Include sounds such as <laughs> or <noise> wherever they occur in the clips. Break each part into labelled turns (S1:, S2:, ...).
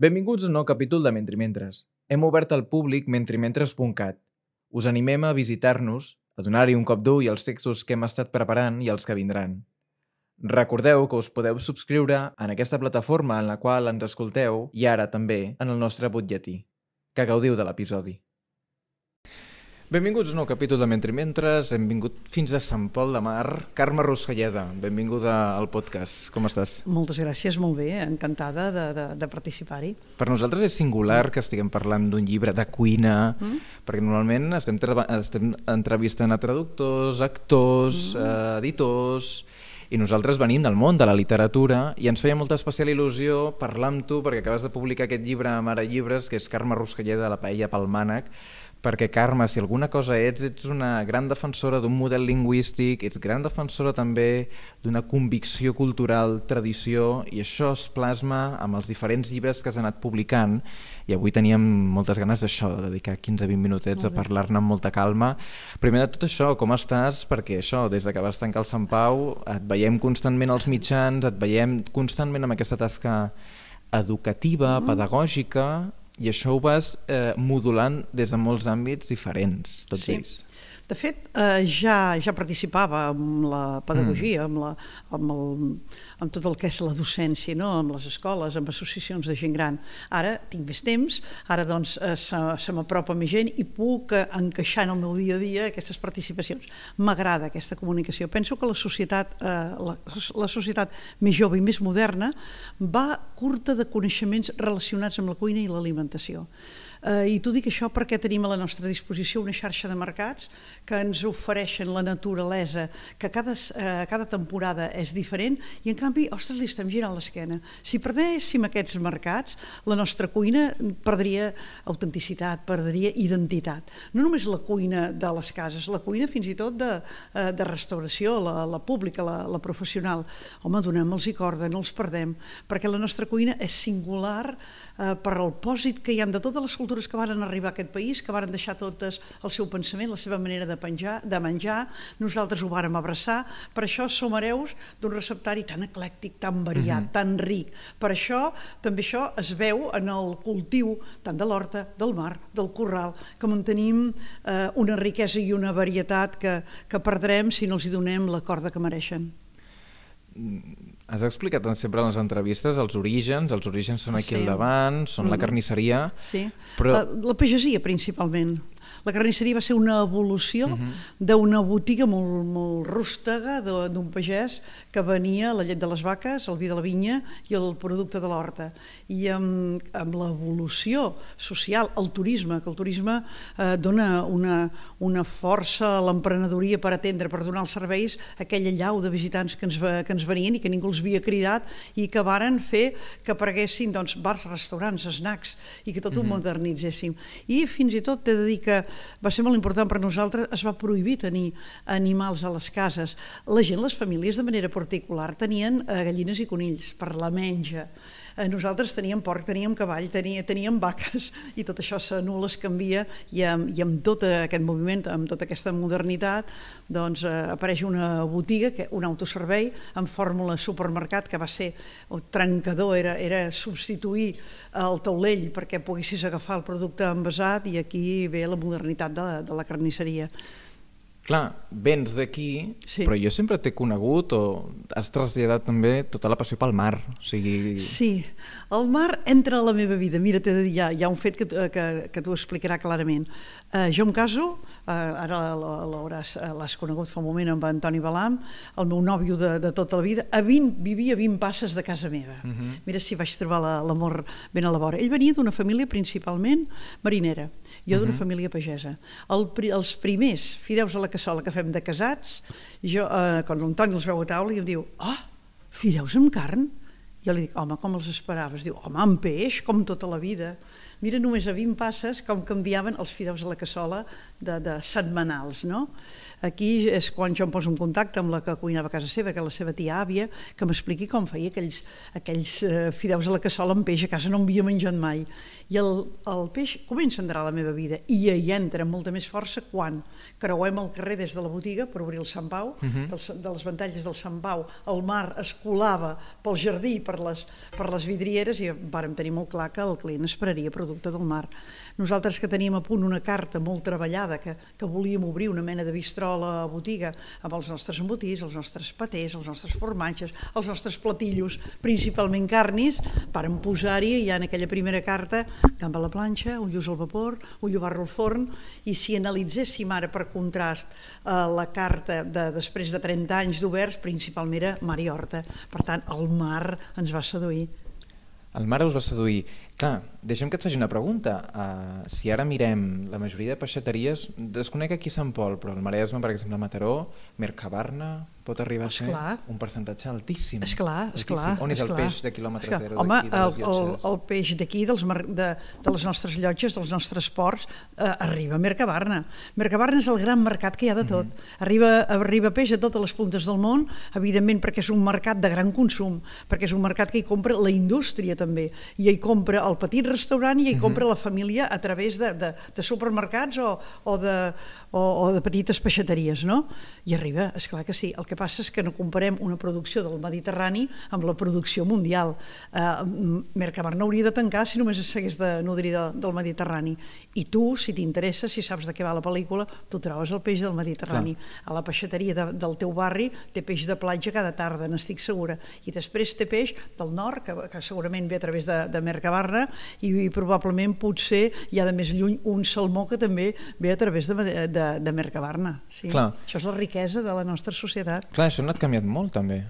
S1: Benvinguts a un nou capítol de Mentrimentres. Hem obert al públic mentrimentres.cat. Us animem a visitar-nos, a donar-hi un cop d'ull als textos que hem estat preparant i els que vindran. Recordeu que us podeu subscriure en aquesta plataforma en la qual ens escolteu i ara també en el nostre butlletí. Que gaudiu de l'episodi. Benvinguts a un nou capítol de Mentre Mentres. Hem vingut fins a Sant Pol de Mar. Carme Ruscalleda, benvinguda al podcast. Com estàs?
S2: Moltes gràcies, molt bé, encantada de, de, de participar-hi.
S1: Per nosaltres és singular que estiguem parlant d'un llibre de cuina, mm. perquè normalment estem, estem entrevistant a traductors, actors, mm. eh, editors i nosaltres venim del món de la literatura i ens feia molta especial il·lusió parlar amb tu perquè acabes de publicar aquest llibre a Mare Llibres que és Carme Ruscalleda la Paella pel Mànec perquè Carme, si alguna cosa ets, ets una gran defensora d'un model lingüístic, ets gran defensora també d'una convicció cultural, tradició, i això es plasma amb els diferents llibres que has anat publicant, i avui teníem moltes ganes d'això, de dedicar 15-20 minutets a parlar-ne amb molta calma. Primer de tot això, com estàs? Perquè això, des de que vas tancar el Sant Pau, et veiem constantment als mitjans, et veiem constantment amb aquesta tasca educativa, mm. pedagògica, i això ho vas eh, modulant des de molts àmbits diferents, tots sí. ells.
S2: De fet, eh, ja, ja participava amb la pedagogia, mm. amb, la, amb, el, amb tot el que és la docència, no? amb les escoles, amb associacions de gent gran. Ara tinc més temps, ara doncs eh, se, se m'apropa més gent i puc eh, encaixar en el meu dia a dia aquestes participacions. M'agrada aquesta comunicació. Penso que la societat, eh, la, la societat més jove i més moderna va curta de coneixements relacionats amb la cuina i l'alimentació. Eh, I t'ho dic això perquè tenim a la nostra disposició una xarxa de mercats que ens ofereixen la naturalesa, que cada, eh, cada temporada és diferent i en canvi, ostres, li estem girant l'esquena. Si perdéssim aquests mercats, la nostra cuina perdria autenticitat, perdria identitat. No només la cuina de les cases, la cuina fins i tot de, eh, de restauració, la, la pública, la, la professional. Home, donem-los i corda, no els perdem, perquè la nostra cuina és singular eh, per al pòsit que hi han de totes les cultures que varen arribar a aquest país, que varen deixar totes el seu pensament, la seva manera de, penjar, de menjar, nosaltres ho vàrem abraçar, per això som hereus d'un receptari tan eclèctic, tan variat, uh -huh. tan ric. Per això, també això es veu en el cultiu tant de l'horta, del mar, del corral, que mantenim eh, una riquesa i una varietat que, que perdrem si no els hi donem la corda que mereixen.
S1: Has explicat sempre en les entrevistes els orígens, els orígens són aquí sí. al davant, són mm -hmm. la carnisseria...
S2: Sí, però... la, la pagesia principalment. La carnisseria va ser una evolució uh mhm. -huh. d'una botiga molt, molt rústega d'un pagès que venia la llet de les vaques, el vi de la vinya i el producte de l'horta. I amb, amb l'evolució social, el turisme, que el turisme eh, dona una, una força a l'emprenedoria per atendre, per donar els serveis a aquella llau de visitants que ens, que ens venien i que ningú els havia cridat i que varen fer que apareguessin doncs, bars, restaurants, snacks i que tot uh -huh. ho mhm. modernitzéssim. I fins i tot t'he de dir que va ser molt important per nosaltres, es va prohibir tenir animals a les cases. La gent, les famílies de manera particular, tenien eh, gallines i conills per la menja. Eh, nosaltres teníem porc, teníem cavall, teníem, teníem vaques <laughs> i tot això s'anul·la, es canvia i amb, i amb tot aquest moviment, amb tota aquesta modernitat, doncs eh, apareix una botiga, que, un autoservei amb fórmula supermercat que va ser el trencador, era, era substituir el taulell perquè poguessis agafar el producte envasat i aquí ve la modernitat de, de la carnisseria.
S1: Clar, vens d'aquí, sí. però jo sempre t'he conegut o has traslladat també tota la passió pel mar. O sigui...
S2: Sí, el mar entra a la meva vida. Mira, t'he de dir, hi ha, hi ha un fet que, que, que t'ho explicarà clarament. Uh, jo em caso, uh, ara l'has conegut fa un moment amb Antoni Balam, el meu nòvio de, de tota la vida, a 20, vivia a 20 passes de casa meva. Uh mhm. -huh. Mira si vaig trobar l'amor la, ben a la vora. Ell venia d'una família principalment marinera jo d'una uh. -huh. família pagesa. El, els primers fideus a la cassola que fem de casats, jo, eh, quan l'Antoni els veu a taula i em diu, oh, fideus amb carn? Jo li dic, home, com els esperaves? Diu, home, amb peix, com tota la vida. Mira només a 20 passes com canviaven els fideus a la cassola de, de setmanals, no? Aquí és quan jo em poso en contacte amb la que cuinava a casa seva, que és la seva tia àvia, que m'expliqui com feia aquells, aquells eh, fideus a la cassola amb peix, a casa no en havia menjat mai. I el, el peix comença a entrar a la meva vida i hi entra amb molta més força quan creuem el carrer des de la botiga per obrir el Sant Pau, uh -huh. dels, de les ventalles del Sant Pau, el mar es colava pel jardí, per les, per les vidrieres i vàrem tenir molt clar que el client esperaria producte del mar. Nosaltres que teníem a punt una carta molt treballada, que, que volíem obrir una mena de bistró a la botiga amb els nostres embotits, els nostres patés, els nostres formatges, els nostres platillos, principalment carnis, vàrem posar-hi ja en aquella primera carta gamba a la planxa, ullos al vapor, ullo barro al forn, i si analitzéssim ara per contrast eh, la carta de després de 30 anys d'oberts, principalment era mar i horta. Per tant, el mar ens va seduir.
S1: El mar us va seduir. Clar, deixem que et faci una pregunta. Uh, si ara mirem la majoria de peixateries, desconec aquí Sant Pol, però el Maresme, per exemple, Mataró, Mercabarna, pot arribar a ser un percentatge altíssim.
S2: Esclar, esclar.
S1: On és el
S2: esclar.
S1: peix de quilòmetre
S2: Esclar.
S1: zero d'aquí, de les
S2: el, el,
S1: llotges?
S2: el peix d'aquí, de, de les nostres llotges, dels nostres ports, eh, arriba a Mercabarna. Mercabarna és el gran mercat que hi ha de tot. arriba, arriba peix a totes les puntes del món, evidentment perquè és un mercat de gran consum, perquè és un mercat que hi compra la indústria també, i hi compra el petit restaurant i hi compra la família a través de, de, de supermercats o, o, de, o, o de petites peixateries, no? I arriba, és clar que sí. El que passa és que no comparem una producció del Mediterrani amb la producció mundial. Eh, Mercabarna hauria de tancar si només s'hagués de nodrir de, del Mediterrani. I tu, si t'interessa, si saps de què va la pel·lícula, tu trobes el peix del Mediterrani. A la peixateria de, del teu barri té peix de platja cada tarda, n'estic segura. I després té peix del nord, que, que segurament ve a través de, de Mercabarna, i, i probablement potser hi ha de més lluny un salmó que també ve a través de, de, de Mercabarna. Sí.
S1: Clar.
S2: Això és la riquesa de la nostra societat.
S1: Clar, això no ha canviat molt, també.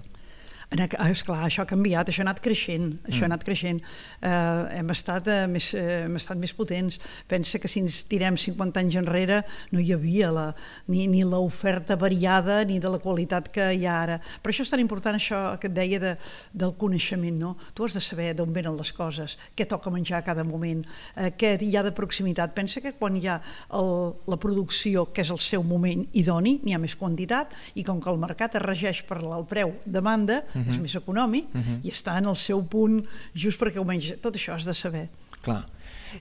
S2: En ah, esclar, això ha canviat, això ha anat creixent, això ha anat creixent. Eh, hem, estat, eh, més, eh, hem estat més potents. Pensa que si ens tirem 50 anys enrere no hi havia la, ni, ni l'oferta variada ni de la qualitat que hi ha ara. Per això és tan important això que et deia de, del coneixement, no? Tu has de saber d'on venen les coses, què toca menjar a cada moment, eh, què hi ha de proximitat. Pensa que quan hi ha el, la producció, que és el seu moment idoni, n'hi ha més quantitat, i com que el mercat es regeix per el preu-demanda, uh -huh. és més econòmic uh -huh. i està en el seu punt just perquè ho menys. Tot això has de saber.
S1: Clar.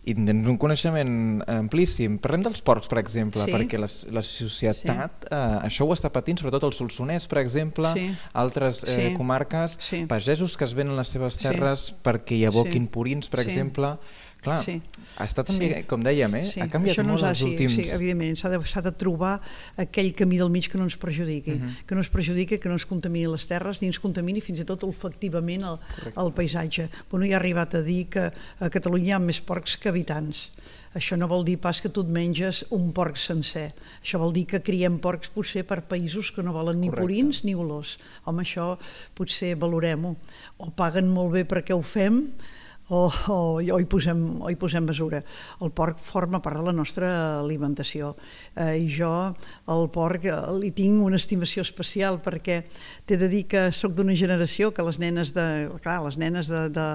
S1: I tens un coneixement amplíssim. Parlem dels porcs, per exemple,
S2: Sí.
S1: perquè la, la societat eh, això ho està patint, sobretot el Solsonès, per exemple,
S2: Sí.
S1: altres eh,
S2: Sí.
S1: comarques,
S2: Sí.
S1: pagesos que es venen les seves
S2: Sí.
S1: terres perquè hi aboquin
S2: Sí.
S1: purins, per
S2: Sí.
S1: exemple. Clar,
S2: Sí.
S1: està també,
S2: Sí.
S1: com dèiem, eh?
S2: Sí,
S1: ha canviat
S2: això no
S1: molt els últims...
S2: Sí, evidentment, s'ha de, de trobar aquell camí del mig que no ens perjudiqui, uh
S1: Mhm.
S2: -huh. que no ens perjudiqui, que no ens contamini les terres, ni ens contamini fins i tot olfactivament el, el paisatge. Bueno, ja ha arribat a dir que a Catalunya hi ha més porcs que habitants. Això no vol dir pas que tu et menges un porc sencer. Això vol dir que criem porcs potser per països que no volen ni
S1: Correcte.
S2: purins ni olors. Home, això potser valorem-ho. O paguen molt bé perquè ho fem, o, o, o, hi posem, o hi posem mesura. El porc forma part de la nostra alimentació eh, i jo al porc eh, li tinc una estimació especial perquè t'he de dir que sóc d'una generació que les nenes, de, clar, les nenes de, de,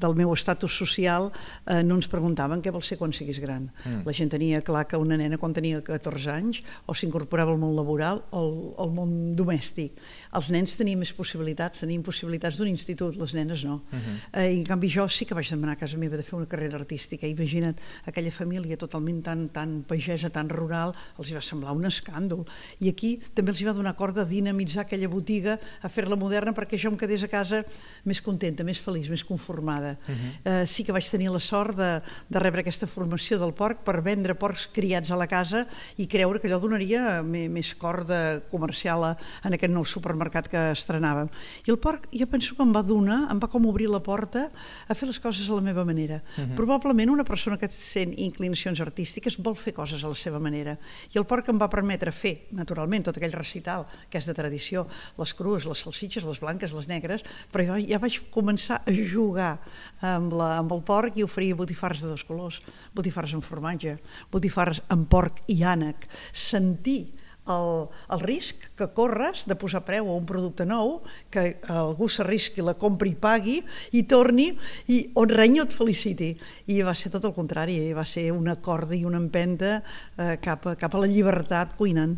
S2: del meu estatus social eh, no ens preguntaven què vols ser quan siguis gran.
S1: Mm.
S2: La gent tenia clar que una nena quan tenia 14 anys o s'incorporava al món laboral o al, al món domèstic. Els nens tenien més possibilitats, tenien possibilitats d'un institut, les nenes no.
S1: Mhm.
S2: eh, I en canvi jo sí que vaig demanar a casa meva de fer una carrera artística. Imagina't aquella família totalment tan, tan pagesa, tan rural, els hi va semblar un escàndol. I aquí també els hi va donar corda de dinamitzar aquella botiga, a fer-la moderna perquè jo em quedés a casa més contenta, més feliç, més conformada. Uh -huh. eh, sí que vaig tenir la sort de, de rebre aquesta formació del porc per vendre porcs criats a la casa i creure que allò donaria més, més corda comercial a, en aquest nou supermercat que estrenàvem. I el porc, jo penso que em va donar, em va com obrir la porta a fer les coses a la meva manera. Uh -huh. Probablement una persona que sent inclinacions artístiques vol fer coses a la seva manera. I el porc em va permetre fer, naturalment, tot aquell recital que és de tradició, les crues, les salsitxes, les blanques, les negres, però jo ja vaig començar a jugar amb, la, amb el porc i oferia botifarres de dos colors, botifarres amb formatge, botifarres amb porc i ànec, sentir el, el risc que corres de posar preu a un producte nou, que algú s'arrisqui, la compri i pagui, i torni, i on renyo et feliciti. I va ser tot el contrari, va ser una corda i una empenta eh, cap, a, cap a la llibertat cuinant.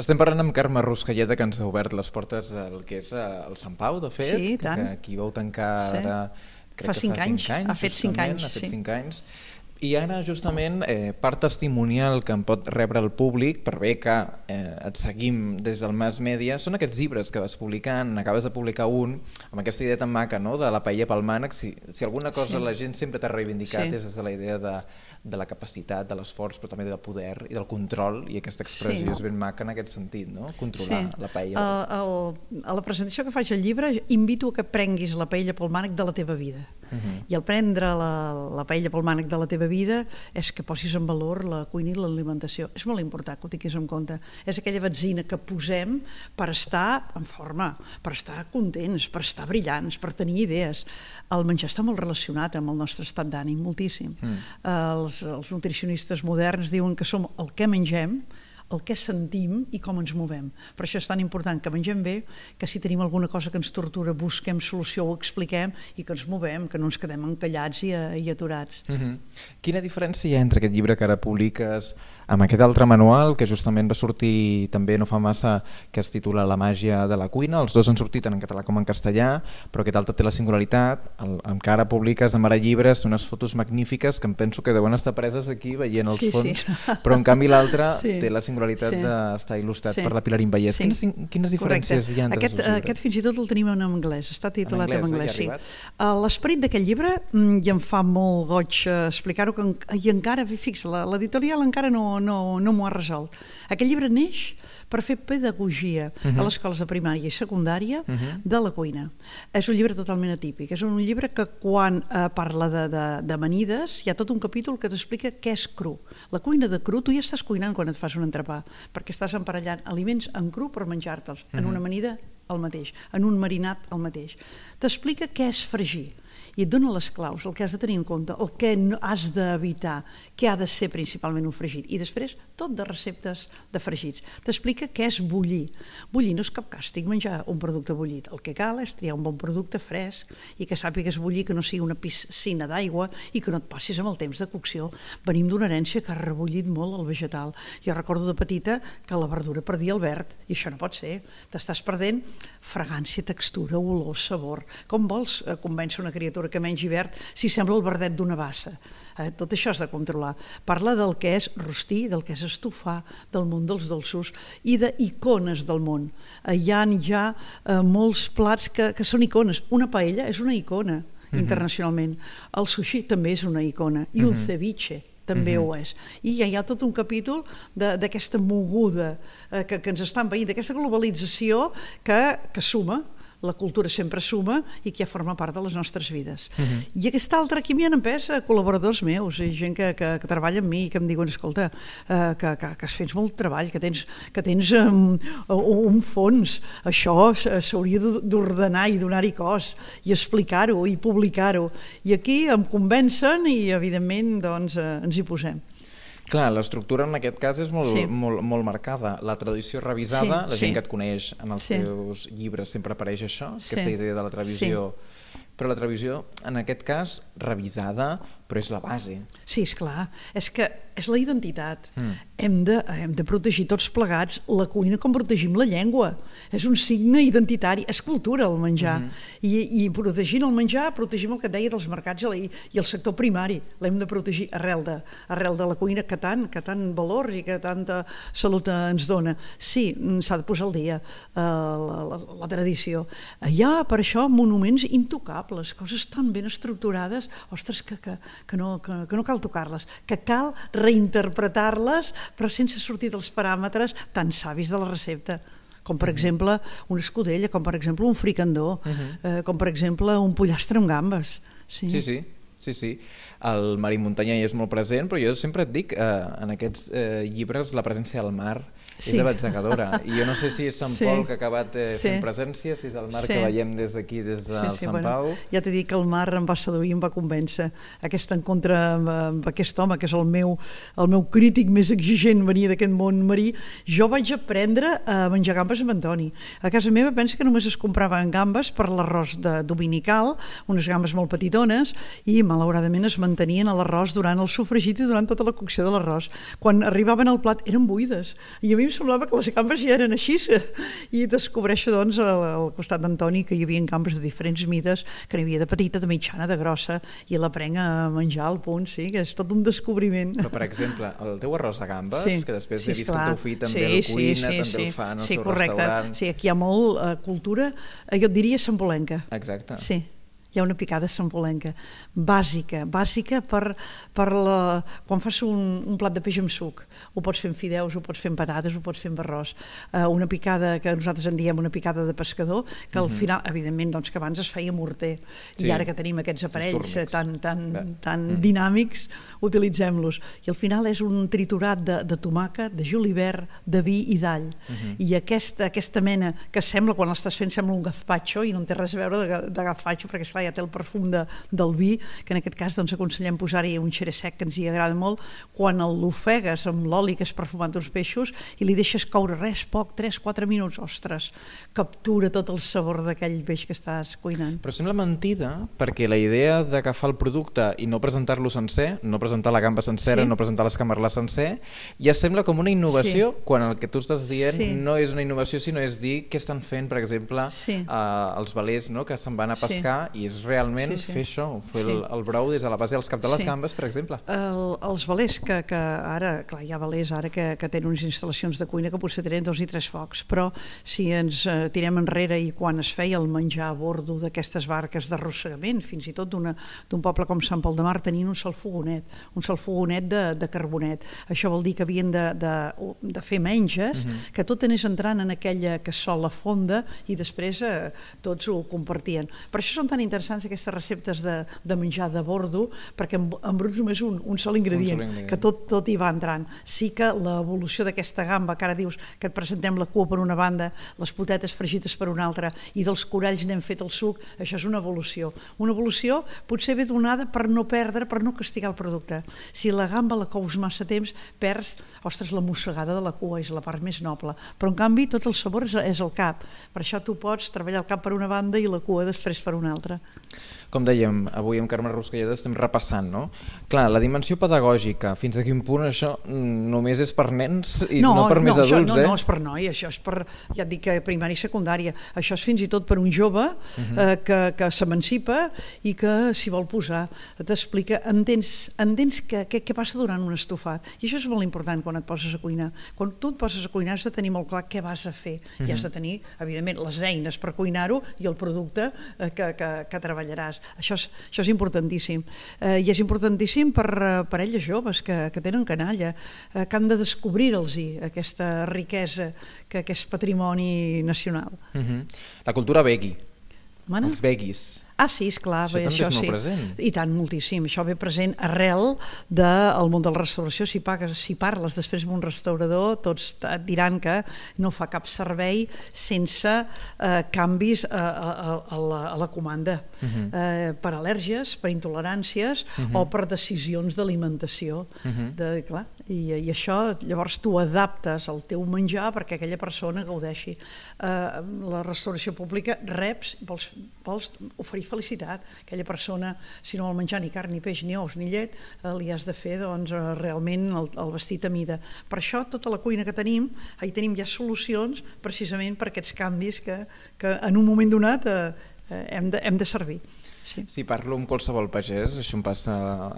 S1: Estem parlant amb Carme Ruscalleta, que ens ha obert les portes del que és eh, el Sant Pau, de fet,
S2: sí, tant.
S1: que aquí vau tancar
S2: sí.
S1: ara...
S2: Crec fa cinc,
S1: fa
S2: anys.
S1: cinc anys.
S2: Ha fet cinc anys,
S1: ha fet
S2: sí.
S1: cinc anys. I ara, justament, eh, part testimonial que em pot rebre el públic, per bé que eh, et seguim des del Mass Media, són aquests llibres que vas publicant, acabes de publicar un, amb aquesta idea tan maca no? de la paella pel mànec, si, si alguna cosa
S2: Sí.
S1: la gent sempre t'ha reivindicat
S2: Sí.
S1: és des de la idea de, de la capacitat, de l'esforç, però també del poder i del control, i aquesta expressió
S2: Sí.
S1: és ben maca en aquest sentit, no? controlar la paella.
S2: A, el, a la presentació que faig al llibre invito a que prenguis la paella pel mànec de la teva vida.
S1: Uh -huh.
S2: I el prendre la, la paella pel mànec de la teva vida és que posis en valor la cuina i l'alimentació. És molt important que ho tinguis en compte. És aquella benzina que posem per estar en forma, per estar contents, per estar brillants, per tenir idees. El menjar està molt relacionat amb el nostre estat d'ànim, moltíssim.
S1: Mm.
S2: Els, els nutricionistes moderns diuen que som el que mengem, el que sentim i com ens movem. Per això és tan important que mengem bé, que si tenim alguna cosa que ens tortura, busquem solució, ho expliquem i que ens movem, que no ens quedem encallats i, i aturats.
S1: Uh -huh. Quina diferència hi ha entre aquest llibre que ara publiques amb aquest altre manual que justament va sortir també no fa massa que es titula La màgia de la cuina, els dos han sortit tant en català com en castellà, però aquest altre té la singularitat, el, amb que ara publiques de Mare Llibres unes fotos magnífiques que em penso que deuen estar preses aquí veient els
S2: Sí, sí.
S1: fons, <laughs> però en canvi l'altre
S2: Sí.
S1: té la singularitat
S2: Sí.
S1: d'estar il·lustrat
S2: Sí.
S1: per la Pilar Invallès.
S2: Sí.
S1: Quines, quines diferències
S2: Correcte.
S1: hi ha entre
S2: aquest,
S1: llibres?
S2: Aquest fins i tot el tenim en anglès, està titulat en
S1: anglès, eh?
S2: anglès, sí. Uh, L'esperit d'aquest llibre, mm, i em fa molt goig uh, explicar-ho, que en, i encara, fixa, la- l'editorial encara no, no, no m'ho ha resolt. Aquest llibre neix per fer pedagogia
S1: Mhm.
S2: a les escoles de primària i secundària
S1: Mhm.
S2: de la cuina. És un llibre totalment atípic, és un llibre que quan eh, parla de, de, d'amanides hi ha tot un capítol que t'explica què és cru. La cuina de cru, tu ja estàs cuinant quan et fas un entrepà, perquè estàs emparellant aliments en cru per menjar-te'ls, en
S1: Mhm.
S2: una amanida el mateix, en un marinat el mateix. T'explica què és fregir i et dona les claus, el que has de tenir en compte, el que has d'evitar, què ha de ser principalment un fregit. I després, tot de receptes de fregits. T'explica què és bullir. Bullir no és cap càstig menjar un producte bullit. El que cal és triar un bon producte fresc i que sàpigues bullir, que no sigui una piscina d'aigua i que no et passis amb el temps de cocció. Venim d'una herència que ha rebullit molt el vegetal. Jo recordo de petita que la verdura perdia el verd i això no pot ser. T'estàs perdent fragància, textura, olor, sabor. Com vols eh, convèncer una criatura que mengi verd si sembla el verdet d'una bassa? Eh, tot això has de controlar. Parla del que és rostir, del que és estofar, del món dels dolços i d'icones del món. Eh, hi ha ja eh, molts plats que, que són icones. Una paella és una icona internacionalment. El sushi també és una icona. I el
S1: Mhm.
S2: ceviche també
S1: Mhm.
S2: ho és. I ja hi ha tot un capítol de- d'aquesta moguda eh, que, que ens estan veient, d'aquesta globalització que, que suma, la cultura sempre suma i que ja forma part de les nostres vides.
S1: Mhm.
S2: I aquesta altra, aquí m'hi han empès eh, col·laboradors meus, i gent que, que, que treballa amb mi i que em diuen, escolta, eh, que, que, que has fet molt treball, que tens, que tens um, un fons, això s- s'hauria d'or- d'ordenar i donar-hi cos, i explicar-ho i publicar-ho. I aquí em convencen i, evidentment, doncs, eh, ens hi posem.
S1: Clar, l'estructura en aquest cas és molt,
S2: Sí.
S1: molt, molt marcada. La tradició revisada,
S2: Sí,
S1: la
S2: sí.
S1: gent que et coneix en els
S2: Sí.
S1: teus llibres sempre apareix això,
S2: Sí.
S1: aquesta idea de la televisió. Però la televisió, en aquest cas, revisada, però és la base.
S2: Sí, és clar. És que és la identitat.
S1: Mm.
S2: Hem, de, hem de protegir tots plegats la cuina com protegim la llengua. És un signe identitari, és cultura el menjar.
S1: Mhm.
S2: I, I protegint el menjar, protegim el que deia dels mercats i, i el sector primari. L'hem de protegir arrel de, arrel de la cuina que tant, que tant valor i que tanta salut ens dona. Sí, mm, s'ha de posar al dia eh, la, la, la tradició. Hi ha, per això, monuments intocables, coses tan ben estructurades, ostres, que, que, que, no, que, que no cal tocar-les, que cal reinterpretar-les, però sense sortir dels paràmetres tan savis de la recepta com per exemple una escudella, com per exemple un fricandó,
S1: Mhm.
S2: eh, com per exemple un pollastre amb gambes. Sí,
S1: Sí, sí. Sí, sí. El mar i muntanya hi és molt present, però jo sempre et dic, eh, en aquests eh, llibres, la presència del mar sí. és abatzegadora. I jo no sé si és Sant
S2: Sí.
S1: Pol que ha acabat eh,
S2: Sí.
S1: fent presència, si és el mar
S2: Sí.
S1: que veiem des d'aquí, des del Sant
S2: bueno,
S1: Pau.
S2: Ja t'he dit que el mar em va seduir em va convèncer. Aquest encontre amb, amb aquest home, que és el meu, el meu crític més exigent, venia d'aquest món marí, jo vaig aprendre a menjar gambes amb Antoni. A casa meva pensa que només es compraven gambes per l'arròs de dominical, unes gambes molt petitones, i malauradament es mantenien a l'arròs durant el sofregit i durant tota la cocció de l'arròs. Quan arribaven al plat eren buides, i a mi em semblava que les gambes ja eren així. I descobreixo, doncs, al, al costat d'Antoni que hi havia gambes de diferents mides, que n'hi havia de petita, de mitjana, de grossa, i l'aprenc a menjar al punt, sí, que és tot un descobriment.
S1: Però, per exemple, el teu arròs de gambes, que després he vist que el teu fill també el cuina,
S2: sí,
S1: també
S2: sí,
S1: el fa en el
S2: sí,
S1: seu
S2: correcte.
S1: restaurant.
S2: Sí, aquí hi ha molt eh, cultura, eh, jo et diria sambolenca.
S1: Exacte.
S2: Sí, hi ha una picada sambolenca, bàsica, bàsica per, per la, quan fas un, un plat de peix amb suc, ho pots fer amb fideus, ho pots fer amb patates, ho pots fer amb arròs, uh, una picada que nosaltres en diem una picada de pescador, que al final, evidentment, doncs, que abans es feia morter,
S1: Sí.
S2: i ara que tenim aquests aparells eh, tan, tan,
S1: Bé.
S2: tan
S1: Mm.
S2: dinàmics, utilitzem-los. I al final és un triturat de, de tomàquet, de julivert, de vi i d'all.
S1: Mhm.
S2: I aquesta, aquesta mena que sembla, quan l'estàs fent, sembla un gazpacho, i no en té res a veure de, de gazpacho, perquè esclar, ja té el perfum de, del vi, que en aquest cas doncs, aconsellem posar-hi un xere sec que ens hi agrada molt, quan l'ofegues amb l'oli que és perfumat d'uns peixos i li deixes coure res, poc, 3-4 minuts, ostres, captura tot el sabor d'aquell peix que estàs cuinant.
S1: Però sembla mentida perquè la idea d'agafar el producte i no presentar-lo sencer, no presentar la gamba sencera,
S2: Sí.
S1: no presentar l'escamarlà sencer, ja sembla com una innovació
S2: Sí.
S1: quan el que tu estàs dient
S2: Sí.
S1: no és una innovació sinó és dir què estan fent, per exemple,
S2: Sí.
S1: eh, els velers no? que se'n van a
S2: Sí.
S1: pescar i és realment
S2: Sí, sí.
S1: fer això, fer
S2: Sí.
S1: el, el brou des de la base dels cap de les
S2: Sí.
S1: gambes, per exemple.
S2: El, els velers que, que ara, clar, hi ha velers ara que, que tenen unes instal·lacions de cuina que potser tenen dos i tres focs, però si ens eh, tirem enrere i quan es feia el menjar a bordo d'aquestes barques d'arrossegament, fins i tot d'un poble com Sant Pol de Mar, tenien un sol fogonet, un sol fogonet de, de carbonet. Això vol dir que havien de, de, de fer menges, que tot anés entrant en aquella cassola fonda i després eh, tots ho compartien. Per això són tan interessants aquestes receptes de, de menjar de bordo, perquè en, en brut només un, un sol ingredient,
S1: ingredient.
S2: que tot, tot hi va entrant. Sí que l'evolució d'aquesta gamba, que ara dius que et presentem la cua per una banda, les potetes fregides per una altra, i dels coralls n'hem fet el suc, això és una evolució. Una evolució potser ve donada per no perdre, per no castigar el producte. Si la gamba la cous massa temps, perds, ostres, la mossegada de la cua, és la part més noble. Però en canvi tot el sabor és, és el cap. Per això tu pots treballar el cap per una banda i la cua després per una altra.
S1: Com dèiem, avui amb Carme Ruscalleda estem repassant, no? Clar, la dimensió pedagògica, fins a quin punt això només és per nens i no, per més
S2: això,
S1: adults,
S2: no,
S1: eh?
S2: No, és per noi, això és per, ja et dic que primària i secundària. Això és fins i tot per un jove uh
S1: Mhm.
S2: -huh. eh, que, que s'emancipa i que s'hi vol posar. T'explica, entens, entens què, què, què passa durant un estofat. I això és molt important quan et poses a cuinar. Quan tu et poses a cuinar has de tenir molt clar què vas a fer. Uh -huh. I has de tenir, evidentment, les eines per cuinar-ho i el producte eh, que, que, que treballaràs. Això és, això és importantíssim. Eh, I és importantíssim per, eh, per elles joves que, que tenen canalla, eh, que han de descobrir-los aquesta riquesa que, que és patrimoni nacional.
S1: Uh -huh. La cultura veggie,
S2: Mana?
S1: els veggies.
S2: Ah, sí, esclar,
S1: Això
S2: bé,
S1: també
S2: això
S1: és molt
S2: sí.
S1: present.
S2: I tant, moltíssim. Això ve present arrel del món de la restauració. Si, pagues, si parles després amb un restaurador, tots et diran que no fa cap servei sense eh, canvis a, a, a, la, a la comanda.
S1: Uh -huh.
S2: eh, per al·lèrgies, per intoleràncies uh -huh. o per decisions d'alimentació.
S1: Uh -huh.
S2: de, clar, i, I això, llavors tu adaptes el teu menjar perquè aquella persona gaudeixi. Eh, la restauració pública reps, vols, vols oferir felicitat. Aquella persona, si no vol menjar ni carn, ni peix, ni ous, ni llet, eh, li has de fer doncs, eh, realment el, el vestit a mida. Per això, tota la cuina que tenim, hi tenim ja solucions precisament per aquests canvis que, que en un moment donat eh, eh, hem, de, hem de servir. Sí.
S1: Si parlo amb qualsevol pagès, això em passa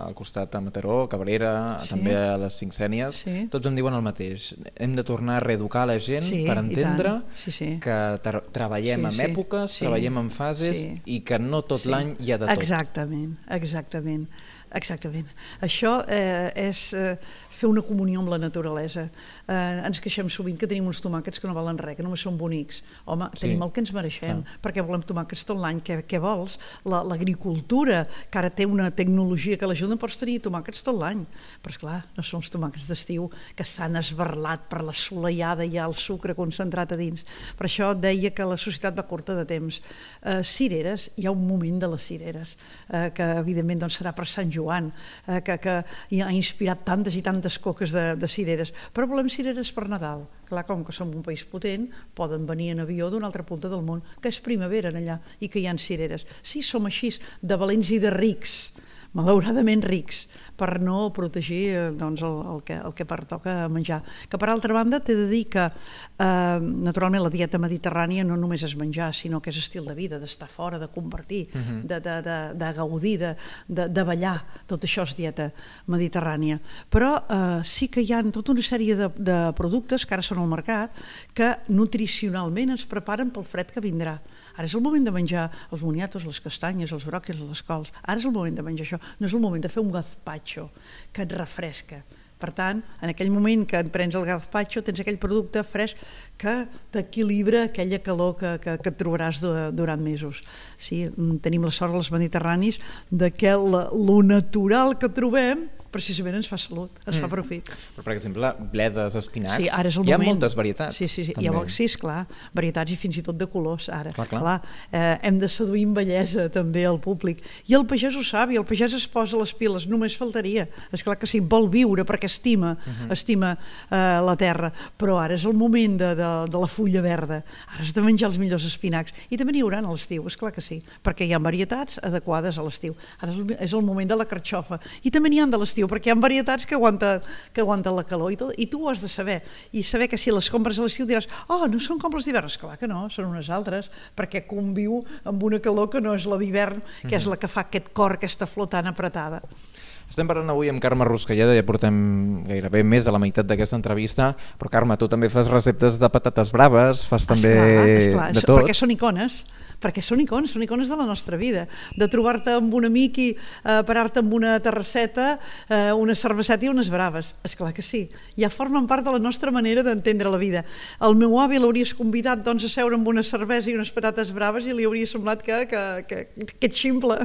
S1: al costat a Mataró, a Cabrera,
S2: Sí.
S1: també a les Cinccènies,
S2: Sí.
S1: tots em diuen el mateix. Hem de tornar a reeducar la gent
S2: Sí,
S1: per entendre.
S2: Sí, sí.
S1: que tra treballem
S2: Sí, sí.
S1: èpoques,
S2: Sí.
S1: treballem amb fases
S2: Sí.
S1: i que no tot
S2: Sí.
S1: l'any hi ha de tot.
S2: Exactament, exactament. Exactament. Això eh, és eh, fer una comunió amb la naturalesa. Eh, ens queixem sovint que tenim uns tomàquets que no valen res, que només són bonics. Home,
S1: Sí,
S2: tenim el que ens mereixem,
S1: clar.
S2: perquè volem tomàquets tot l'any. Què, què vols? La, l'agricultura, que ara té una tecnologia que l'ajuda, pots tenir tomàquets tot l'any. Però, esclar, no són els tomàquets d'estiu que s'han esbarlat per la solellada i el sucre concentrat a dins. Per això deia que la societat va curta de temps. Eh, cireres, hi ha un moment de les cireres, eh, que evidentment doncs, serà per Sant Joan, eh, que, que ha inspirat tantes i tantes coques de, de cireres. Però volem cireres per Nadal. Clar, com que som un país potent, poden venir en avió d'una altra punta del món, que és primavera allà, i que hi ha cireres. Sí, som així, de valents i de rics, malauradament rics, per no protegir eh, doncs, el, el, que, el que pertoca menjar. Que per altra banda t'he de dir que eh, naturalment la dieta mediterrània no només és menjar, sinó que és estil de vida, d'estar fora, de convertir, uh -huh. de, de, de, de gaudir, de, de, de ballar, tot això és dieta mediterrània. Però eh, sí que hi ha tota una sèrie de, de productes que ara són al mercat que nutricionalment ens preparen pel fred que vindrà. Ara és el moment de menjar els moniatos, les castanyes, els bròquils, les cols. Ara és el moment de menjar això. No és el moment de fer un gazpacho que et refresca. Per tant, en aquell moment que et prens el gazpacho tens aquell producte fresc que t'equilibra aquella calor que, que, que trobaràs durant mesos. Sí, tenim la sort als mediterranis de que la, lo natural que trobem precisament ens fa salut, ens mm. fa profit.
S1: Però, per exemple, bledes, espinacs,
S2: sí, ara és el
S1: hi ha
S2: moment.
S1: moltes varietats.
S2: Sí, sí, sí. Hi ha, sí, esclar, varietats i fins i tot de colors, ara.
S1: Clar, clar.
S2: clar eh, hem de seduir amb bellesa també al públic. I el pagès ho sap, i el pagès es posa les piles, només faltaria. És clar que sí, vol viure perquè estima, uh mhm. -huh. estima eh, la terra, però ara és el moment de, de, de la fulla verda. Ara has de menjar els millors espinacs. I també n'hi haurà a l'estiu, és clar que sí, perquè hi ha varietats adequades a l'estiu. Ara és el, és el moment de la carxofa. I també n'hi ha de l'estiu, perquè hi ha varietats que aguanten, que aguanten la calor i, tot, i tu ho has de saber. I saber que si les compres a l'estiu diràs oh, no són com les d'hivern. Clar que no, són unes altres, perquè conviu amb una calor que no és la d'hivern, que és la que fa aquest cor, aquesta flor tan apretada.
S1: Estem parlant avui amb Carme Ruscalleda, ja portem gairebé més de la meitat d'aquesta entrevista, però Carme, tu també fas receptes de patates braves, fas també esclar, esclar, de tot.
S2: Perquè són icones perquè són icones, són icones de la nostra vida, de trobar-te amb un amic i eh, parar-te amb una terrasseta, eh, una cerveseta i unes braves. És clar que sí, ja formen part de la nostra manera d'entendre la vida. El meu avi l'hauries convidat doncs, a seure amb una cervesa i unes patates braves i li hauria semblat que, que, que, que ets ximple.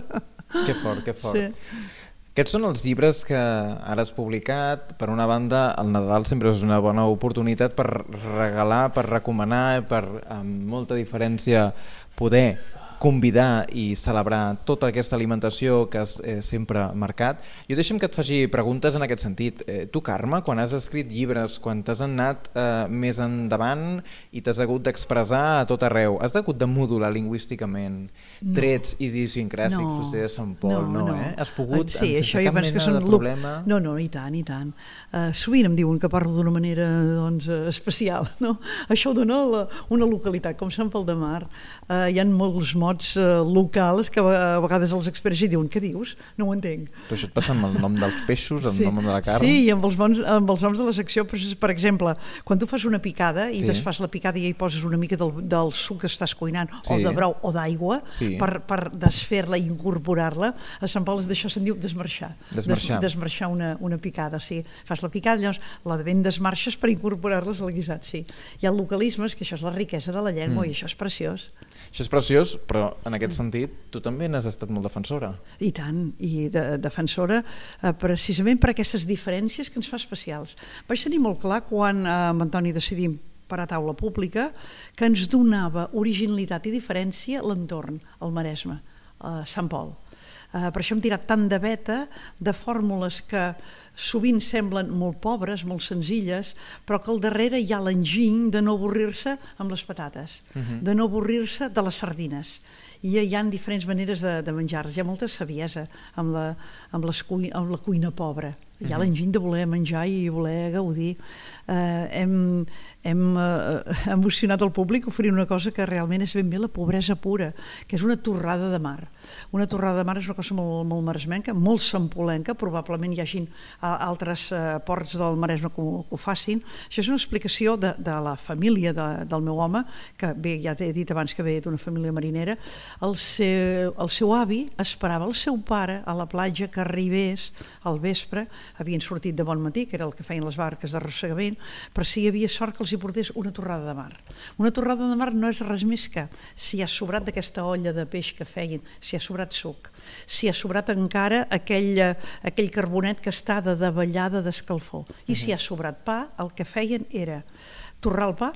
S1: Que fort, que fort. Sí. Aquests són els llibres que ara has publicat. Per una banda, el Nadal sempre és una bona oportunitat per regalar, per recomanar, per amb molta diferència poder convidar i celebrar tota aquesta alimentació que has eh, sempre marcat. Jo deixem que et faci preguntes en aquest sentit. Eh, tu, Carme, quan has escrit llibres, quan t'has anat eh, més endavant i t'has hagut d'expressar a tot arreu, has hagut de modular lingüísticament no. trets idiosincràsics, no. potser de Sant Pol, no, no, no, eh? Has pogut,
S2: sí,
S1: sense això cap mena que són de problema...
S2: No, no, i tant, i tant. Uh, sovint em diuen que parlo d'una manera doncs, especial, <laughs> no? Això dona la, una localitat com Sant Pol de Mar. Uh, hi ha molts mots mots uh, locals que a vegades els experts hi diuen què dius? No ho entenc.
S1: Però això et passa amb el nom dels peixos, amb sí. el nom de la carn?
S2: Sí, i amb els, bons, amb els noms de la secció, per exemple, quan tu fas una picada i sí. desfas la picada i hi poses una mica del, del suc que estàs cuinant, sí. o de brou o d'aigua, sí. per, per desfer-la i incorporar-la, a Sant Pol d'això se'n diu desmarxar.
S1: Desmarxar.
S2: Des, desmarxar una, una picada, sí. Fas la picada, llavors la de ben desmarxes per incorporar-les al guisat, sí. Hi ha localismes, que això és la riquesa de la llengua mm. i això és preciós.
S1: Això és preciós, però en aquest sentit tu també n'has estat molt defensora.
S2: I tant, i de, defensora eh, precisament per aquestes diferències que ens fa especials. Vaig tenir molt clar quan eh, amb Antoni decidim per a taula pública que ens donava originalitat i diferència l'entorn, el Maresme, eh, Sant Pol. Eh, per això hem tirat tant de beta de fórmules que sovint semblen molt pobres, molt senzilles, però que al darrere hi ha l'enginy de no avorrir-se amb les patates, uh mhm. -huh. de no avorrir-se de les sardines. I hi ha diferents maneres de, de menjar-les. Hi ha molta saviesa amb la, amb, les cuina, amb la cuina pobra. Hi ha l'enginy de voler menjar i voler gaudir. Eh, hem, hem eh, emocionat el públic oferint una cosa que realment és ben bé la pobresa pura, que és una torrada de mar. Una torrada de mar és una cosa molt, molt maresmenca, molt sampolenca, probablement hi hagin altres eh, ports del Maresme que ho, que ho facin. Això és una explicació de, de la família de, del meu home, que bé, ja t'he dit abans que ve d'una família marinera. el seu, el seu avi esperava el seu pare a la platja que arribés al vespre, havien sortit de bon matí, que era el que feien les barques d'arrossegament, però si hi havia sort que els hi portés una torrada de mar. Una torrada de mar no és res més que si ha sobrat d'aquesta olla de peix que feien, si ha sobrat suc, si ha sobrat encara aquell, aquell carbonet que està de davallada d'escalfor, i si ha sobrat pa, el que feien era torrar el pa,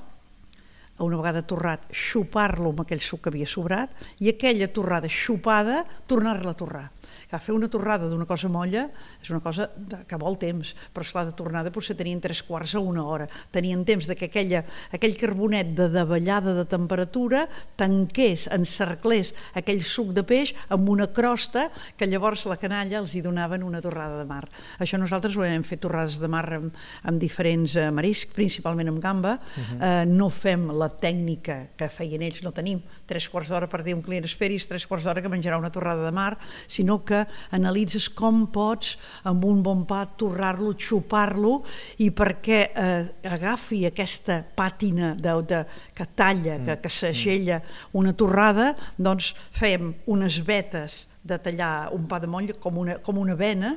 S2: una vegada torrat, xupar-lo amb aquell suc que havia sobrat i aquella torrada xupada, tornar-la a torrar. Que fer una torrada d'una cosa molla és una cosa que vol temps, però esclar, de tornada potser tenien tres quarts a una hora. Tenien temps de que aquella, aquell carbonet de davallada de temperatura tanqués, encerclés aquell suc de peix amb una crosta que llavors la canalla els hi donaven una torrada de mar. Això nosaltres ho hem fet torrades de mar amb, amb diferents eh, mariscs, principalment amb gamba. Uh -huh. eh, no fem la tècnica que feien ells, no tenim tres quarts d'hora per dir un client esperis tres quarts d'hora que menjarà una torrada de mar, sinó que analitzes com pots amb un bon pa torrar-lo, xupar-lo i perquè eh, agafi aquesta pàtina de, de, que talla, que, que segella una torrada, doncs fem unes vetes de tallar un pa de molla com una, com una vena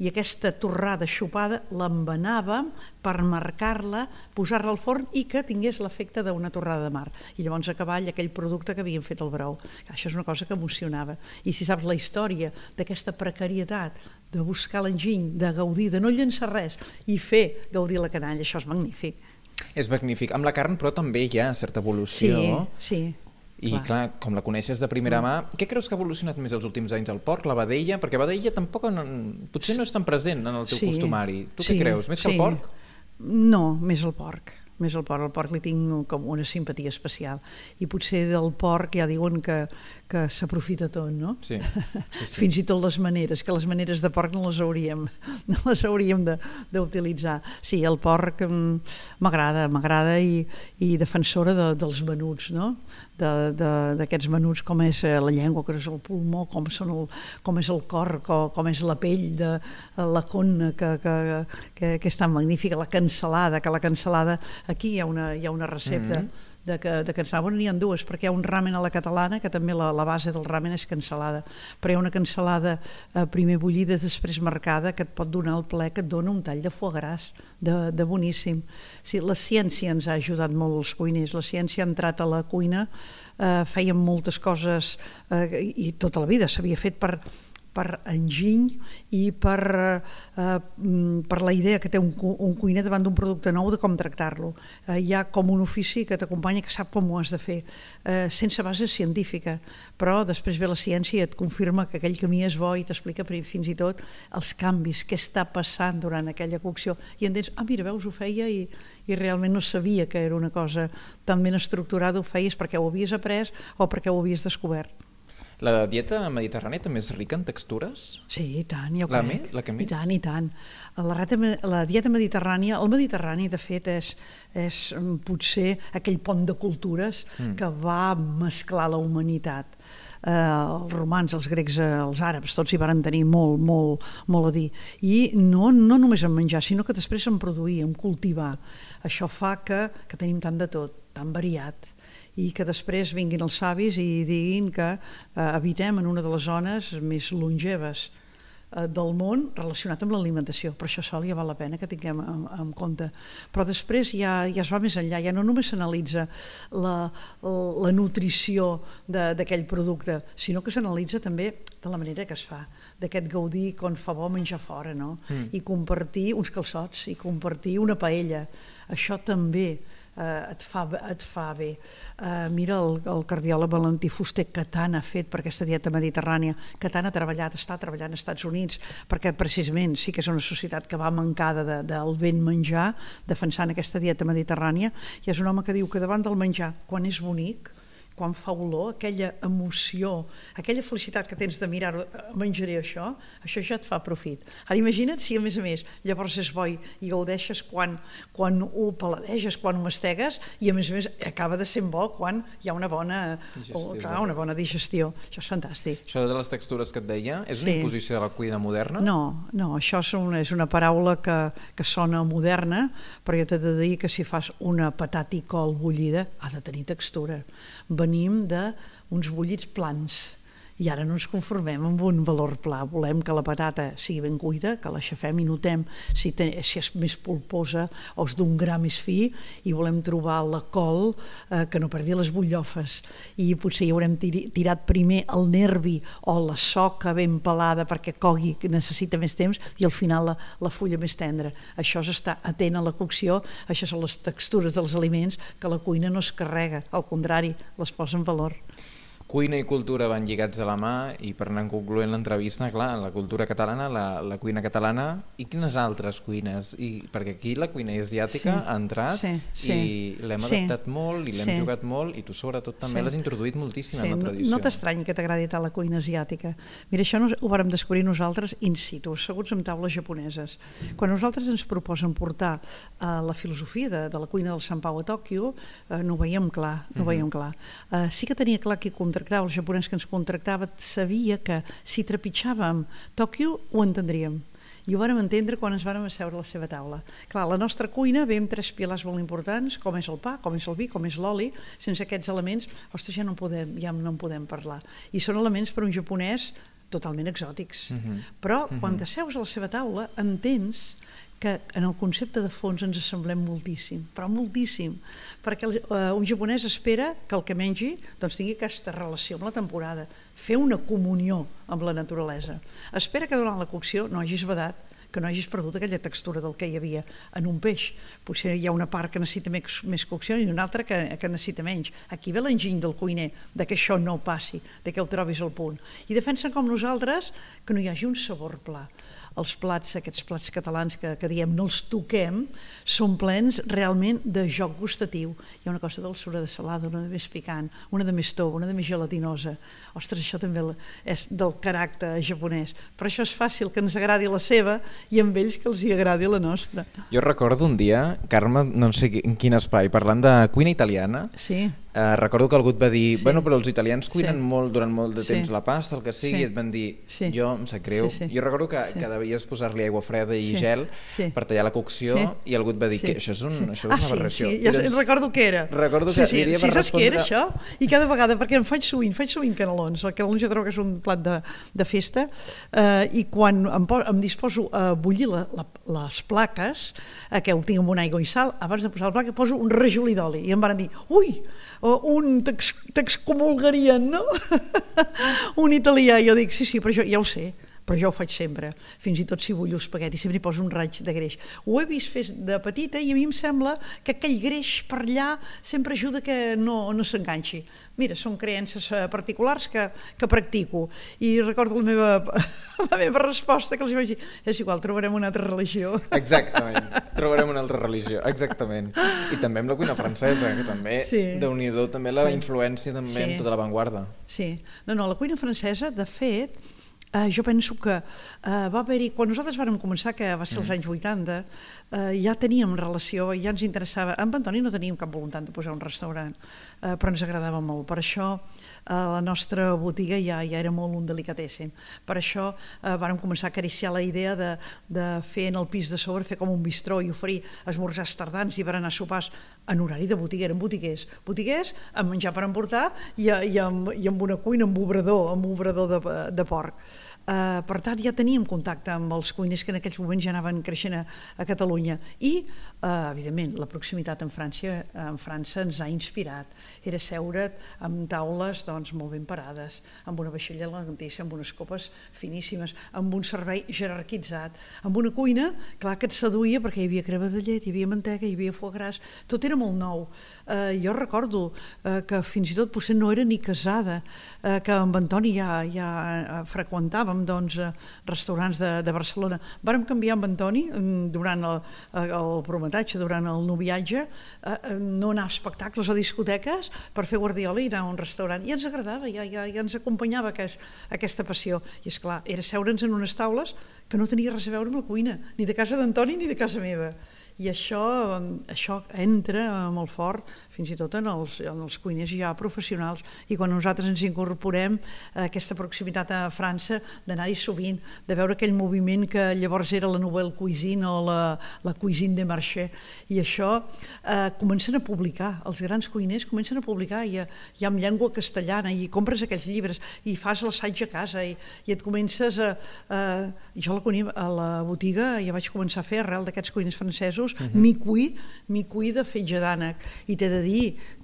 S2: i aquesta torrada xupada l'embenàvem per marcar-la, posar-la al forn i que tingués l'efecte d'una torrada de mar. I llavors a cavall aquell producte que havíem fet el brou. Això és una cosa que emocionava. I si saps la història d'aquesta precarietat, de buscar l'enginy, de gaudir, de no llençar res i fer gaudir la canalla, això és magnífic.
S1: És magnífic. Amb la carn, però també hi ha certa evolució.
S2: Sí, sí.
S1: I clar. clar, com la coneixes de primera mm. mà, què creus que ha evolucionat més els últims anys? El porc, la vedella? Perquè vedella tampoc no, potser no és tan present en el teu sí. costumari. Tu sí. què creus? Més sí. que el porc?
S2: No, més el porc més el porc. El porc li tinc com una simpatia especial. I potser del porc ja diuen que, que s'aprofita tot, no?
S1: Sí, sí, sí.
S2: Fins i tot les maneres, que les maneres de porc no les hauríem, no les hauríem d'utilitzar. Sí, el porc mm, m'agrada, m'agrada i, i defensora de, dels menuts, no? D'aquests menuts com és eh, la llengua, que és el pulmó, com, són el, com és el cor, com, com és la pell de eh, la conna, que, que, que, que és tan magnífica, la cansalada, que la cansalada, aquí hi ha una, hi ha una recepta mm -hmm de, que, de cansalada. Bueno, n'hi ha dues, perquè hi ha un ramen a la catalana, que també la, la base del ramen és cansalada, però hi ha una cansalada eh, primer bullida, després marcada, que et pot donar el ple, que et dona un tall de foie gras, de, de boníssim. Sí, la ciència ens ha ajudat molt els cuiners, la ciència ha entrat a la cuina, eh, fèiem moltes coses, eh, i tota la vida s'havia fet per per enginy i per, eh, mm, per la idea que té un, un cuiner davant d'un producte nou de com tractar-lo. Eh, hi ha com un ofici que t'acompanya que sap com ho has de fer, eh, sense base científica, però després ve la ciència i et confirma que aquell camí és bo i t'explica fins i tot els canvis, què està passant durant aquella cocció. I entens, ah, mira, veus, ho feia i, i realment no sabia que era una cosa tan ben estructurada, ho feies perquè ho havies après o perquè ho havies descobert.
S1: La dieta mediterrània també és rica en textures?
S2: Sí, i tant, jo
S1: la
S2: crec.
S1: Me, la que més?
S2: I tant, i tant. La, rata, la dieta mediterrània, el Mediterrani, de fet, és, és mm, potser aquell pont de cultures mm. que va mesclar la humanitat. Eh, els romans, els grecs, eh, els àrabs, tots hi van tenir molt, molt, molt a dir. I no, no només en menjar, sinó que després en produir, en cultivar. Això fa que, que tenim tant de tot, tan variat i que després vinguin els savis i diguin que eh, habitem en una de les zones més longeves eh, del món relacionat amb l'alimentació. Per això sol ja val la pena que tinguem en, en compte. Però després ja, ja es va més enllà, ja no només s'analitza la, la nutrició d'aquell producte, sinó que s'analitza també de la manera que es fa, d'aquest gaudir quan fa bo menjar fora, no? Mm. I compartir uns calçots, i compartir una paella. Això també eh, et, fa, et fa bé. Eh, mira el, el cardiòleg Valentí Fuster que tant ha fet per aquesta dieta mediterrània, que tant ha treballat, està treballant als Estats Units, perquè precisament sí que és una societat que va mancada de, del ben menjar, defensant aquesta dieta mediterrània, i és un home que diu que davant del menjar, quan és bonic, quan fa olor, aquella emoció, aquella felicitat que tens de mirar eh, menjaré això, això ja et fa profit. Ara imagina't si a més a més llavors és bo i, gaudeixes quan, quan ho paladeges, quan ho mastegues i a més a més acaba de ser bo quan hi ha una bona, digestió, o, clar, una bona digestió. Això és fantàstic.
S1: Això de les textures que et deia, és una sí. imposició de la cuina moderna?
S2: No, no, això és una, és una paraula que, que sona moderna, però jo t'he de dir que si fas una patata i col bullida ha de tenir textura venim d'uns bullits plans i ara no ens conformem amb un valor pla. Volem que la patata sigui ben cuida, que l'aixafem i notem si, té, si és més polposa o és d'un gra més fi i volem trobar la col eh, que no perdi les butllofes. I potser hi haurem tirat primer el nervi o la soca ben pelada perquè cogui, que necessita més temps, i al final la, la fulla més tendra. Això és estar atent a la cocció, això són les textures dels aliments que la cuina no es carrega, al contrari, les posa en valor
S1: cuina i cultura van lligats a la mà i per anar concloent l'entrevista, clar, la cultura catalana, la, la cuina catalana i quines altres cuines? I, perquè aquí la cuina asiàtica sí, ha entrat sí, sí, i l'hem sí, adaptat molt i l'hem sí. jugat molt i tu sobretot també sí. l'has introduït moltíssim sí, en la tradició.
S2: No, no t'estrany que t'agradi tant la cuina asiàtica. Mira, això no, ho vàrem descobrir nosaltres in situ, asseguts amb taules japoneses. Quan nosaltres ens proposen portar uh, la filosofia de, de la cuina del Sant Pau a Tòquio, uh, no ho veiem clar, no ho veiem mhm. clar. Uh, sí que tenia clar que contra contractava, el japonès que ens contractava, sabia que si trepitjàvem Tòquio ho entendríem. I ho vàrem entendre quan ens vàrem asseure a la seva taula. Clar, la nostra cuina ve amb tres pilars molt importants, com és el pa, com és el vi, com és l'oli. Sense aquests elements, ostres, ja no, podem, ja no en podem parlar. I són elements per un japonès totalment exòtics. Mhm. -huh. Però -huh. quan mhm. t'asseus a la seva taula entens que en el concepte de fons ens assemblem moltíssim, però moltíssim, perquè el, uh, un japonès espera que el que mengi doncs, tingui aquesta relació amb la temporada, fer una comunió amb la naturalesa. Espera que durant la cocció no hagis vedat, que no hagis perdut aquella textura del que hi havia en un peix. Potser hi ha una part que necessita més, més cocció i una altra que, que necessita menys. Aquí ve l'enginy del cuiner, de que això no passi, de que ho trobis al punt. I defensen com nosaltres que no hi hagi un sabor pla els plats, aquests plats catalans que, que diem no els toquem, són plens realment de joc gustatiu. Hi ha una cosa dolçura de salada, una de més picant, una de més tova, una de més gelatinosa. Ostres, això també és del caràcter japonès. Per això és fàcil que ens agradi la seva i amb ells que els hi agradi la nostra.
S1: Jo recordo un dia, Carme, no sé en quin espai, parlant de cuina italiana,
S2: sí
S1: Uh, recordo que algú et va dir, sí. bueno, però els italians cuinen sí. molt durant molt de temps sí. la pasta, el que sigui, sí. i et van dir, sí. jo em sap greu. Sí, sí. Jo recordo que, sí. que devies posar-li aigua freda i sí. gel sí. per tallar la cocció sí. i algú et va dir sí. que això és, un, sí. això és ah, una aberració.
S2: Sí, sí. Ja doncs, recordo què era.
S1: Recordo que
S2: sí,
S1: sí.
S2: sí, saps què era això? I cada vegada, perquè em faig sovint, faig sovint canelons, el canelons jo trobo que és un plat de, de festa, uh, i quan em, em disposo a bullir la, la, les plaques, uh, que ho tinc amb una aigua i sal, abans de posar la placa poso un rajolí d'oli, i em van dir, ui, un t'excomulgarien, no? <laughs> un italià, jo dic, sí, sí, però jo ja ho sé, però jo ho faig sempre, fins i tot si vull espagueti, sempre hi poso un raig de greix. Ho he vist fer de petita i a mi em sembla que aquell greix per allà sempre ajuda que no, no s'enganxi. Mira, són creences eh, particulars que, que practico. I recordo la meva, <laughs> la meva resposta que els vaig dir, és igual, trobarem una altra religió.
S1: Exactament, <laughs> trobarem una altra religió, exactament. I també amb la cuina francesa, que també, sí. de nhi també la sí. influència també sí. en tota l'avantguarda.
S2: Sí, no, no, la cuina francesa, de fet, Uh, jo penso que uh, va haver-hi, quan nosaltres vàrem començar, que va ser als mm. anys 80, uh, ja teníem relació, ja ens interessava. Amb Antoni no teníem cap voluntat de posar un restaurant, uh, però ens agradava molt. Per això uh, la nostra botiga ja, ja era molt un delicatessen. Per això uh, vàrem començar a acariciar la idea de, de fer en el pis de sobre, fer com un bistró i oferir esmorzars tardans i berenar sopars en horari de botiga, eren botiguers. Botiguers amb menjar per emportar i, i, amb, i amb una cuina, amb obrador, amb obrador de, de porc. Uh, per tant, ja teníem contacte amb els cuiners que en aquells moments ja anaven creixent a, a Catalunya. I, uh, evidentment, la proximitat en França, en França ens ha inspirat. Era seure't amb taules doncs, molt ben parades, amb una vaixella elegantissa, amb unes copes finíssimes, amb un servei jerarquitzat, amb una cuina, clar que et seduïa perquè hi havia crema de llet, hi havia mantega, hi havia foie gras, tot era molt nou. Uh, jo recordo uh, que fins i tot potser no era ni casada, uh, que amb Antoni ja, ja freqüentàvem anàvem doncs, restaurants de, de Barcelona. Vàrem canviar amb Antoni mm, durant el, el prometatge, durant el noviatge, a no anar a espectacles o discoteques per fer guardiola i anar a un restaurant. I ens agradava, ja, ja, ja ens acompanyava aquest, aquesta passió. I és clar, era seure'ns en unes taules que no tenia res a veure amb la cuina, ni de casa d'Antoni ni de casa meva i això, això entra molt fort fins i tot en els, en els cuiners ja professionals i quan nosaltres ens incorporem a aquesta proximitat a França d'anar-hi sovint, de veure aquell moviment que llavors era la nouvelle cuisine o la, la cuisine de marché i això eh, comencen a publicar, els grans cuiners comencen a publicar i, i amb llengua castellana i compres aquells llibres i fas l'assaig a casa i, i et comences a, a jo la, a la botiga ja vaig començar a fer arrel d'aquests cuiners francesos uh -huh. mi-cuí, mi-cuí de fetge d'ànec. I t'he de dir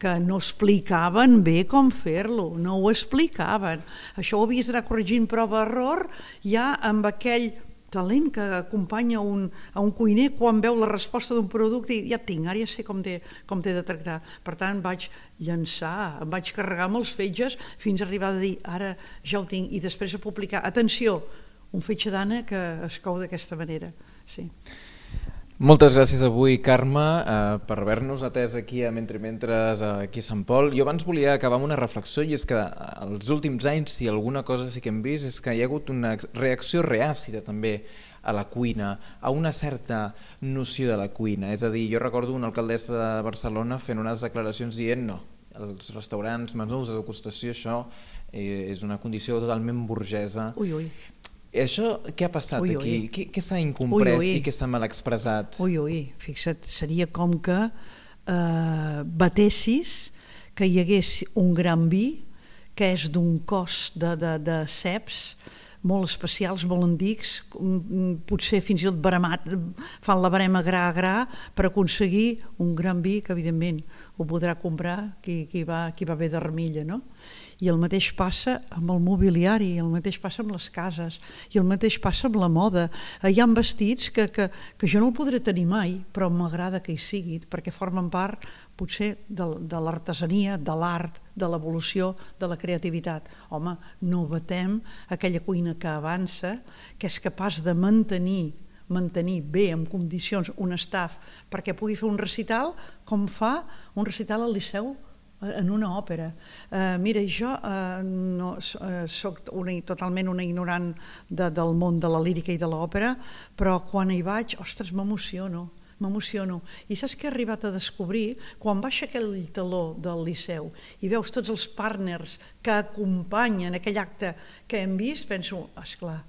S2: que no explicaven bé com fer-lo, no ho explicaven. Això ho havies d'anar corregint prova-error ja amb aquell talent que acompanya un, a un cuiner quan veu la resposta d'un producte i ja tinc, ara ja sé com t'he de tractar. Per tant, vaig llançar, em vaig carregar molts fetges fins a arribar a dir ara ja ho tinc i després a publicar. Atenció, un fetge d'ana que es cou d'aquesta manera. Sí.
S1: Moltes gràcies avui, Carme, eh, per haver-nos atès aquí a Mentre Mentres aquí a Sant Pol. Jo abans volia acabar amb una reflexió i és que els últims anys, si alguna cosa sí que hem vist, és que hi ha hagut una reacció reàcida també a la cuina, a una certa noció de la cuina. És a dir, jo recordo una alcaldessa de Barcelona fent unes declaracions dient no, els restaurants, menús de degustació, això eh, és una condició totalment burgesa.
S2: Ui, ui.
S1: Això què ha passat ui, ui. aquí? Què, què s'ha incomprès ui, ui. i què s'ha mal expressat?
S2: Ui, ui, fixa't, seria com que eh, batessis que hi hagués un gran vi que és d'un cos de, de, de ceps molt especials, molt antics, potser fins i tot baramat, fan la barema gra a gra per aconseguir un gran vi que evidentment ho podrà comprar qui, qui, va, qui va bé d'armilla, no? I el mateix passa amb el mobiliari, el mateix passa amb les cases, i el mateix passa amb la moda. Eh, hi ha vestits que, que, que jo no el podré tenir mai, però m'agrada que hi siguin, perquè formen part potser de, de l'artesania, de l'art, de l'evolució, de la creativitat. Home, no batem aquella cuina que avança, que és capaç de mantenir mantenir bé, en condicions, un staff perquè pugui fer un recital com fa un recital al Liceu en una òpera. Uh, mira, jo uh, no, uh, soc una, totalment una ignorant de, del món de la lírica i de l'òpera, però quan hi vaig, ostres, m'emociono m'emociono. I saps què he arribat a descobrir? Quan baixa aquell taló del Liceu i veus tots els partners que acompanyen aquell acte que hem vist, penso, és clar,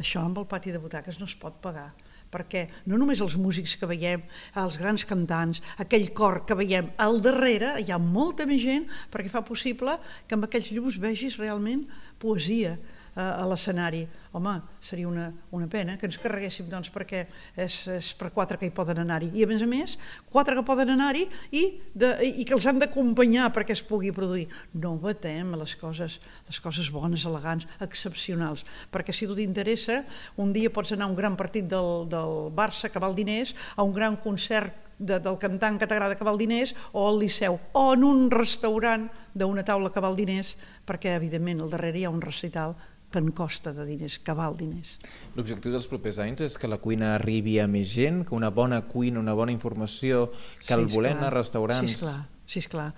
S2: això amb el pati de butaques no es pot pagar perquè no només els músics que veiem, els grans cantants, aquell cor que veiem al darrere, hi ha molta més gent perquè fa possible que amb aquells llums vegis realment poesia a l'escenari. Home, seria una, una pena que ens carreguéssim, doncs, perquè és, és per quatre que hi poden anar-hi. I, a més a més, quatre que poden anar-hi i, de, i que els han d'acompanyar perquè es pugui produir. No batem les coses, les coses bones, elegants, excepcionals, perquè si tu t'interessa, un dia pots anar a un gran partit del, del Barça que val diners, a un gran concert de, del cantant que t'agrada que val diners o al Liceu, o en un restaurant d'una taula que val diners, perquè evidentment al darrere hi ha un recital que en costa de diners, que val diners.
S1: L'objectiu dels propers anys és que la cuina arribi a més gent, que una bona cuina, una bona informació, que sí, el anar a restaurants...
S2: Sí, esclar, sí, esclar.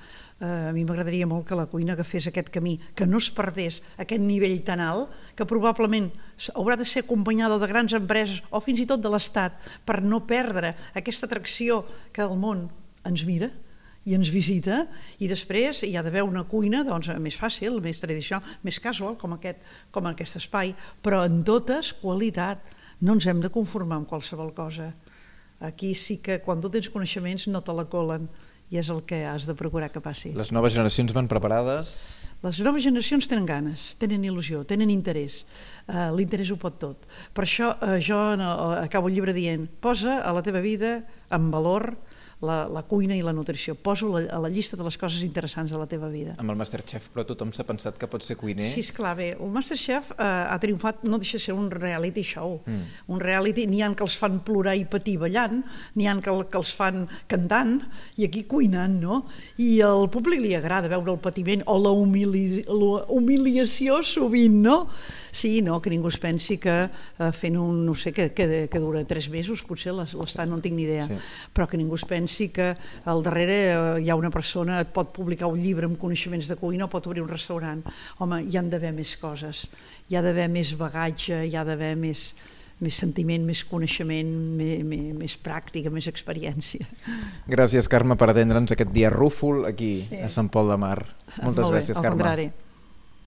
S2: Uh, a mi m'agradaria molt que la cuina agafés aquest camí, que no es perdés aquest nivell tan alt, que probablement haurà de ser acompanyada de grans empreses o fins i tot de l'Estat per no perdre aquesta atracció que el món ens mira, i ens visita i després hi ha d'haver una cuina doncs, més fàcil, més tradicional, més casual, com aquest, com aquest espai, però en totes qualitat. No ens hem de conformar amb qualsevol cosa. Aquí sí que quan tu tens coneixements no te la colen i és el que has de procurar que passi.
S1: Les noves generacions van preparades?
S2: Les noves generacions tenen ganes, tenen il·lusió, tenen interès. Uh, L'interès ho pot tot. Per això uh, jo no, acabo el llibre dient posa a la teva vida en valor la, la cuina i la nutrició. Poso la, a la llista de les coses interessants de la teva vida.
S1: Amb el Masterchef, però tothom s'ha pensat que pot ser cuiner?
S2: Sí, esclar, bé, el Masterchef eh, ha triomfat, no deixa de ser un reality show. Mm. Un reality, n'hi han que els fan plorar i patir ballant, n'hi han que, que els fan cantant, i aquí cuinant, no? I al públic li agrada veure el patiment o la, humili la humiliació sovint, no? Sí, no, que ningú es pensi que eh, fent un, no sé, que, que, que dura tres mesos, potser l'estat no en tinc ni idea, sí. però que ningú es pensi que al darrere eh, hi ha una persona, et pot publicar un llibre amb coneixements de cuina o pot obrir un restaurant. Home, hi han d'haver més coses, hi ha d'haver més bagatge, hi ha d'haver més, més sentiment, més coneixement, més, més, més pràctica, més experiència.
S1: Gràcies, Carme, per atendre'ns aquest dia rúfol aquí sí. a Sant Pol de Mar. Moltes
S2: Molt bé,
S1: gràcies,
S2: al
S1: Carme.
S2: contrari.